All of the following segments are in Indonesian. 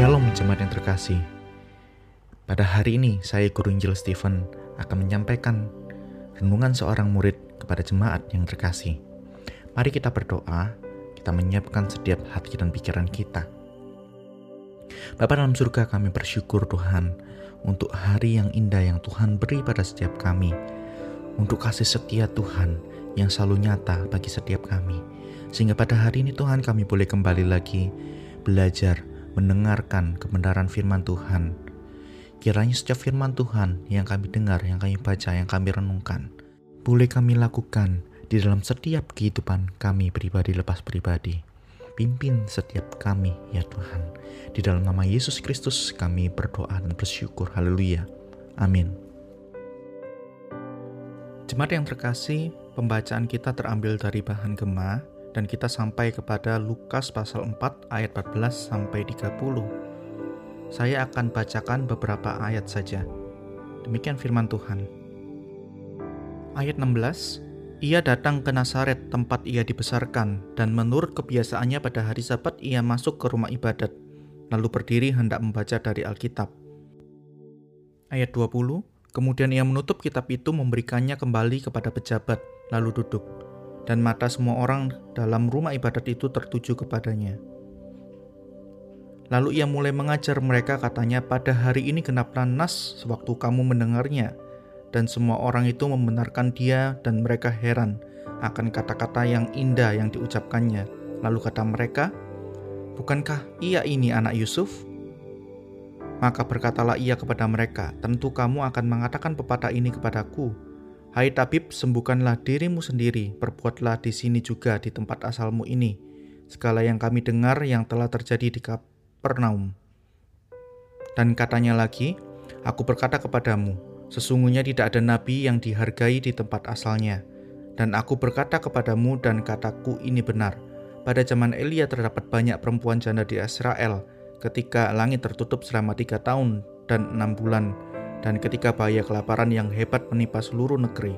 Shalom jemaat yang terkasih. Pada hari ini saya Guru Injil Stephen akan menyampaikan renungan seorang murid kepada jemaat yang terkasih. Mari kita berdoa, kita menyiapkan setiap hati dan pikiran kita. Bapa dalam surga kami bersyukur Tuhan untuk hari yang indah yang Tuhan beri pada setiap kami. Untuk kasih setia Tuhan yang selalu nyata bagi setiap kami. Sehingga pada hari ini Tuhan kami boleh kembali lagi belajar mendengarkan kebenaran firman Tuhan. Kiranya setiap firman Tuhan yang kami dengar, yang kami baca, yang kami renungkan, boleh kami lakukan di dalam setiap kehidupan kami pribadi lepas pribadi. Pimpin setiap kami ya Tuhan. Di dalam nama Yesus Kristus kami berdoa dan bersyukur. Haleluya. Amin. Jemaat yang terkasih, pembacaan kita terambil dari bahan Gemah dan kita sampai kepada Lukas pasal 4 ayat 14 sampai 30. Saya akan bacakan beberapa ayat saja. Demikian firman Tuhan. Ayat 16, ia datang ke Nazaret tempat ia dibesarkan dan menurut kebiasaannya pada hari sabat ia masuk ke rumah ibadat lalu berdiri hendak membaca dari Alkitab. Ayat 20, kemudian ia menutup kitab itu memberikannya kembali kepada pejabat lalu duduk dan mata semua orang dalam rumah ibadat itu tertuju kepadanya. Lalu ia mulai mengajar mereka katanya pada hari ini genaplah nas sewaktu kamu mendengarnya dan semua orang itu membenarkan dia dan mereka heran akan kata-kata yang indah yang diucapkannya. Lalu kata mereka, Bukankah ia ini anak Yusuf? Maka berkatalah ia kepada mereka, Tentu kamu akan mengatakan pepatah ini kepadaku, Hai tabib, sembuhkanlah dirimu sendiri, perbuatlah di sini juga di tempat asalmu ini, segala yang kami dengar yang telah terjadi di Kapernaum. Dan katanya lagi, aku berkata kepadamu, sesungguhnya tidak ada nabi yang dihargai di tempat asalnya. Dan aku berkata kepadamu dan kataku ini benar, pada zaman Elia terdapat banyak perempuan janda di Israel, ketika langit tertutup selama tiga tahun dan enam bulan, dan ketika bahaya kelaparan yang hebat menimpa seluruh negeri.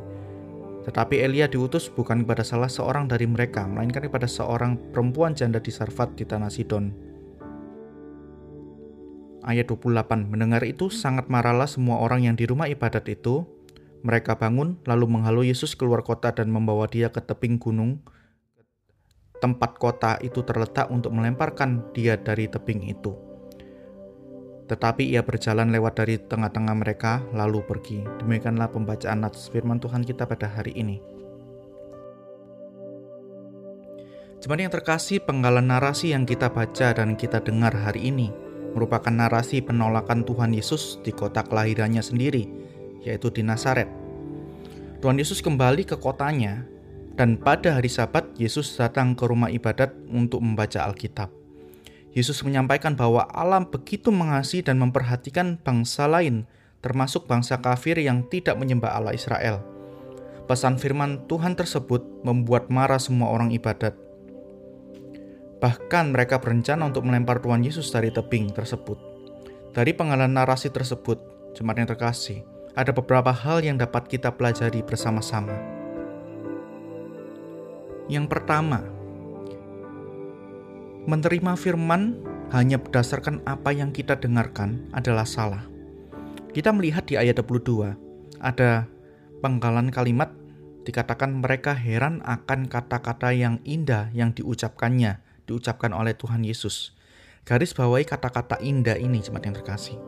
Tetapi Elia diutus bukan kepada salah seorang dari mereka, melainkan kepada seorang perempuan janda di Sarfat di tanah Sidon. Ayat 28 Mendengar itu sangat marahlah semua orang yang di rumah ibadat itu. Mereka bangun lalu menghalau Yesus keluar kota dan membawa dia ke tebing gunung tempat kota itu terletak untuk melemparkan dia dari tebing itu. Tetapi ia berjalan lewat dari tengah-tengah mereka, lalu pergi. Demikianlah pembacaan nats firman Tuhan kita pada hari ini. Jemaat yang terkasih, penggalan narasi yang kita baca dan kita dengar hari ini merupakan narasi penolakan Tuhan Yesus di kota kelahirannya sendiri, yaitu di Nazaret. Tuhan Yesus kembali ke kotanya, dan pada hari Sabat Yesus datang ke rumah ibadat untuk membaca Alkitab. Yesus menyampaikan bahwa Allah begitu mengasihi dan memperhatikan bangsa lain, termasuk bangsa kafir yang tidak menyembah Allah Israel. Pesan firman Tuhan tersebut membuat marah semua orang ibadat. Bahkan mereka berencana untuk melempar Tuhan Yesus dari tebing tersebut. Dari pengalaman narasi tersebut, jemaat yang terkasih, ada beberapa hal yang dapat kita pelajari bersama-sama. Yang pertama, menerima firman hanya berdasarkan apa yang kita dengarkan adalah salah. Kita melihat di ayat 22 ada penggalan kalimat dikatakan mereka heran akan kata-kata yang indah yang diucapkannya, diucapkan oleh Tuhan Yesus. Garis bawahi kata-kata indah ini jemaat yang terkasih.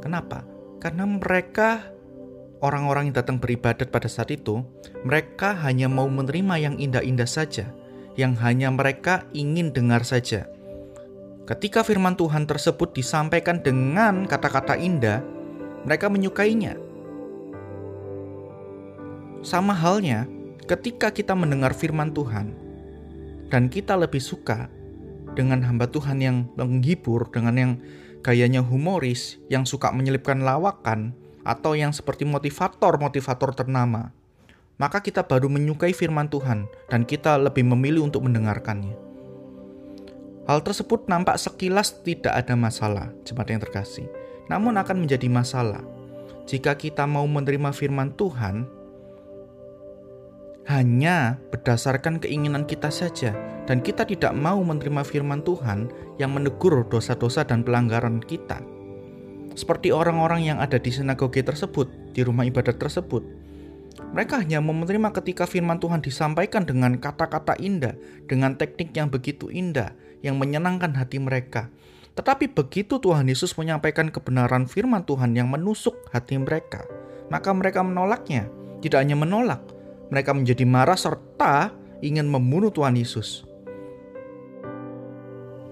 Kenapa? Karena mereka orang-orang yang datang beribadat pada saat itu, mereka hanya mau menerima yang indah-indah saja yang hanya mereka ingin dengar saja. Ketika firman Tuhan tersebut disampaikan dengan kata-kata indah, mereka menyukainya. Sama halnya, ketika kita mendengar firman Tuhan dan kita lebih suka dengan hamba Tuhan yang menghibur, dengan yang gayanya humoris, yang suka menyelipkan lawakan, atau yang seperti motivator-motivator ternama, maka kita baru menyukai firman Tuhan dan kita lebih memilih untuk mendengarkannya. Hal tersebut nampak sekilas tidak ada masalah, jemaat yang terkasih. Namun akan menjadi masalah jika kita mau menerima firman Tuhan hanya berdasarkan keinginan kita saja, dan kita tidak mau menerima firman Tuhan yang menegur dosa-dosa dan pelanggaran kita. Seperti orang-orang yang ada di sinagoge tersebut, di rumah ibadat tersebut, mereka hanya menerima ketika firman Tuhan disampaikan dengan kata-kata indah, dengan teknik yang begitu indah, yang menyenangkan hati mereka. Tetapi begitu Tuhan Yesus menyampaikan kebenaran firman Tuhan yang menusuk hati mereka, maka mereka menolaknya. Tidak hanya menolak, mereka menjadi marah serta ingin membunuh Tuhan Yesus.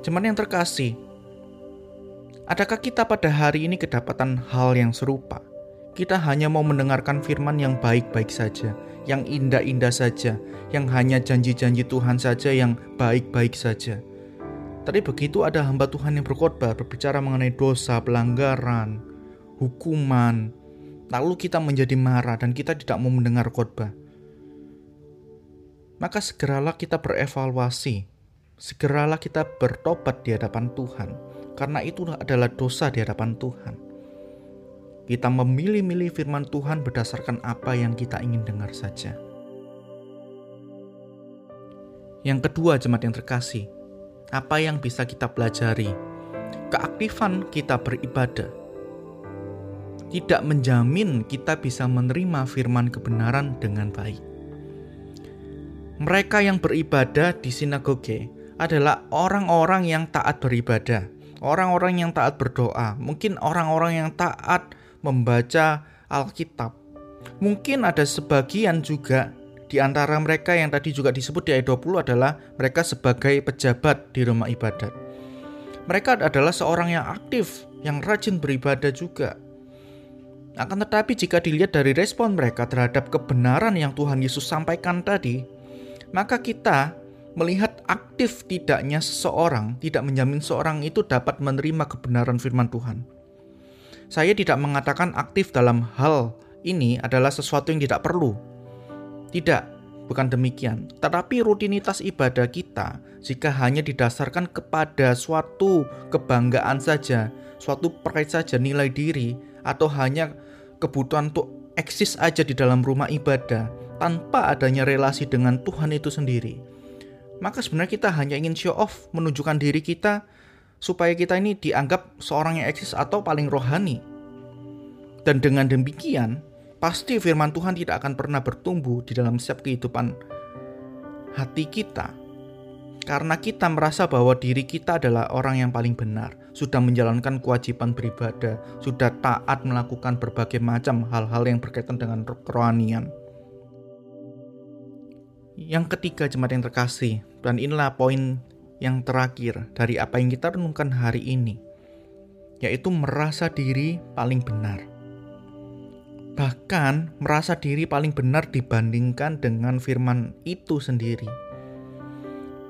Cuman yang terkasih, adakah kita pada hari ini kedapatan hal yang serupa? Kita hanya mau mendengarkan firman yang baik-baik saja, yang indah-indah saja, yang hanya janji-janji Tuhan saja yang baik-baik saja. Tapi begitu ada hamba Tuhan yang berkhotbah berbicara mengenai dosa, pelanggaran, hukuman, lalu kita menjadi marah dan kita tidak mau mendengar khotbah. Maka segeralah kita berevaluasi, segeralah kita bertobat di hadapan Tuhan, karena itu adalah dosa di hadapan Tuhan. Kita memilih-milih firman Tuhan berdasarkan apa yang kita ingin dengar saja. Yang kedua, jemaat yang terkasih, apa yang bisa kita pelajari? Keaktifan kita beribadah tidak menjamin kita bisa menerima firman kebenaran dengan baik. Mereka yang beribadah di sinagoge adalah orang-orang yang taat beribadah, orang-orang yang taat berdoa, mungkin orang-orang yang taat membaca Alkitab. Mungkin ada sebagian juga di antara mereka yang tadi juga disebut di ayat 20 adalah mereka sebagai pejabat di rumah ibadat. Mereka adalah seorang yang aktif, yang rajin beribadah juga. Akan tetapi jika dilihat dari respon mereka terhadap kebenaran yang Tuhan Yesus sampaikan tadi, maka kita melihat aktif tidaknya seseorang tidak menjamin seorang itu dapat menerima kebenaran firman Tuhan. Saya tidak mengatakan aktif dalam hal ini adalah sesuatu yang tidak perlu. Tidak, bukan demikian. Tetapi rutinitas ibadah kita jika hanya didasarkan kepada suatu kebanggaan saja, suatu pride saja nilai diri atau hanya kebutuhan untuk eksis aja di dalam rumah ibadah tanpa adanya relasi dengan Tuhan itu sendiri. Maka sebenarnya kita hanya ingin show off menunjukkan diri kita supaya kita ini dianggap seorang yang eksis atau paling rohani. Dan dengan demikian, pasti firman Tuhan tidak akan pernah bertumbuh di dalam setiap kehidupan hati kita. Karena kita merasa bahwa diri kita adalah orang yang paling benar, sudah menjalankan kewajiban beribadah, sudah taat melakukan berbagai macam hal-hal yang berkaitan dengan kerohanian. Yang ketiga jemaat yang terkasih, dan inilah poin yang terakhir dari apa yang kita renungkan hari ini, yaitu merasa diri paling benar. Bahkan merasa diri paling benar dibandingkan dengan firman itu sendiri.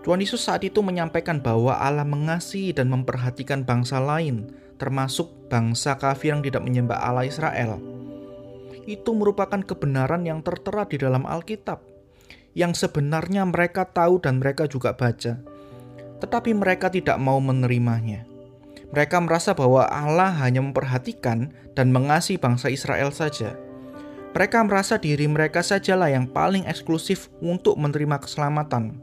Tuhan Yesus saat itu menyampaikan bahwa Allah mengasihi dan memperhatikan bangsa lain, termasuk bangsa kafir yang tidak menyembah Allah Israel. Itu merupakan kebenaran yang tertera di dalam Alkitab, yang sebenarnya mereka tahu dan mereka juga baca, tetapi mereka tidak mau menerimanya. Mereka merasa bahwa Allah hanya memperhatikan dan mengasihi bangsa Israel saja. Mereka merasa diri mereka sajalah yang paling eksklusif untuk menerima keselamatan.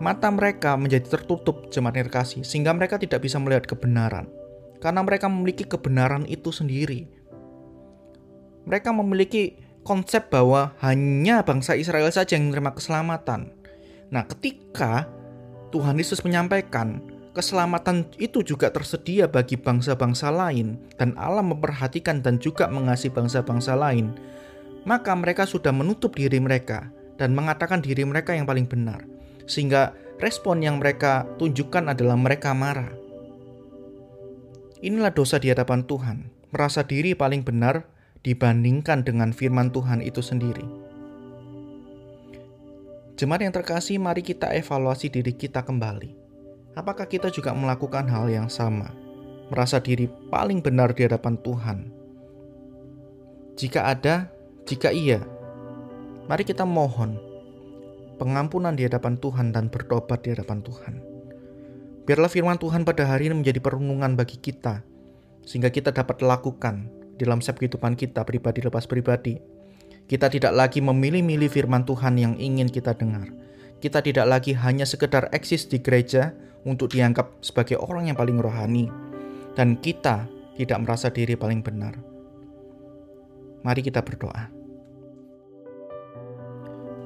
Mata mereka menjadi tertutup jemaat kasih sehingga mereka tidak bisa melihat kebenaran. Karena mereka memiliki kebenaran itu sendiri. Mereka memiliki konsep bahwa hanya bangsa Israel saja yang menerima keselamatan. Nah, ketika Tuhan Yesus menyampaikan keselamatan itu juga tersedia bagi bangsa-bangsa lain, dan Allah memperhatikan dan juga mengasihi bangsa-bangsa lain, maka mereka sudah menutup diri mereka dan mengatakan diri mereka yang paling benar, sehingga respon yang mereka tunjukkan adalah mereka marah. Inilah dosa di hadapan Tuhan, merasa diri paling benar dibandingkan dengan firman Tuhan itu sendiri. Jemaat yang terkasih, mari kita evaluasi diri kita kembali Apakah kita juga melakukan hal yang sama, merasa diri paling benar di hadapan Tuhan? Jika ada, jika iya, mari kita mohon pengampunan di hadapan Tuhan dan bertobat di hadapan Tuhan. Biarlah firman Tuhan pada hari ini menjadi perenungan bagi kita, sehingga kita dapat lakukan dalam setiap kehidupan kita pribadi lepas pribadi, Kita tidak lagi memilih-milih firman Tuhan yang ingin kita dengar. Kita tidak lagi hanya sekedar eksis di gereja untuk dianggap sebagai orang yang paling rohani. Dan kita tidak merasa diri paling benar. Mari kita berdoa.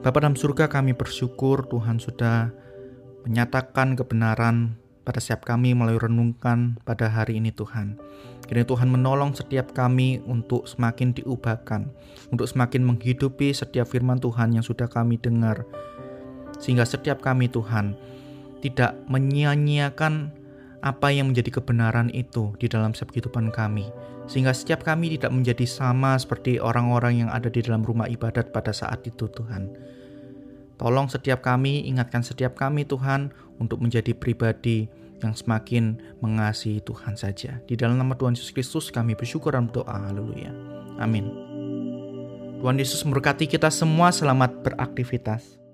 Bapa dalam surga kami bersyukur Tuhan sudah menyatakan kebenaran pada setiap kami melalui renungkan pada hari ini Tuhan. Kini Tuhan menolong setiap kami untuk semakin diubahkan, untuk semakin menghidupi setiap firman Tuhan yang sudah kami dengar. Sehingga setiap kami Tuhan tidak menyia-nyiakan apa yang menjadi kebenaran itu di dalam setiap kehidupan kami. Sehingga setiap kami tidak menjadi sama seperti orang-orang yang ada di dalam rumah ibadat pada saat itu Tuhan. Tolong setiap kami, ingatkan setiap kami Tuhan untuk menjadi pribadi yang semakin mengasihi Tuhan saja. Di dalam nama Tuhan Yesus Kristus kami bersyukur dan berdoa. Haleluya. Amin. Tuhan Yesus memberkati kita semua selamat beraktivitas.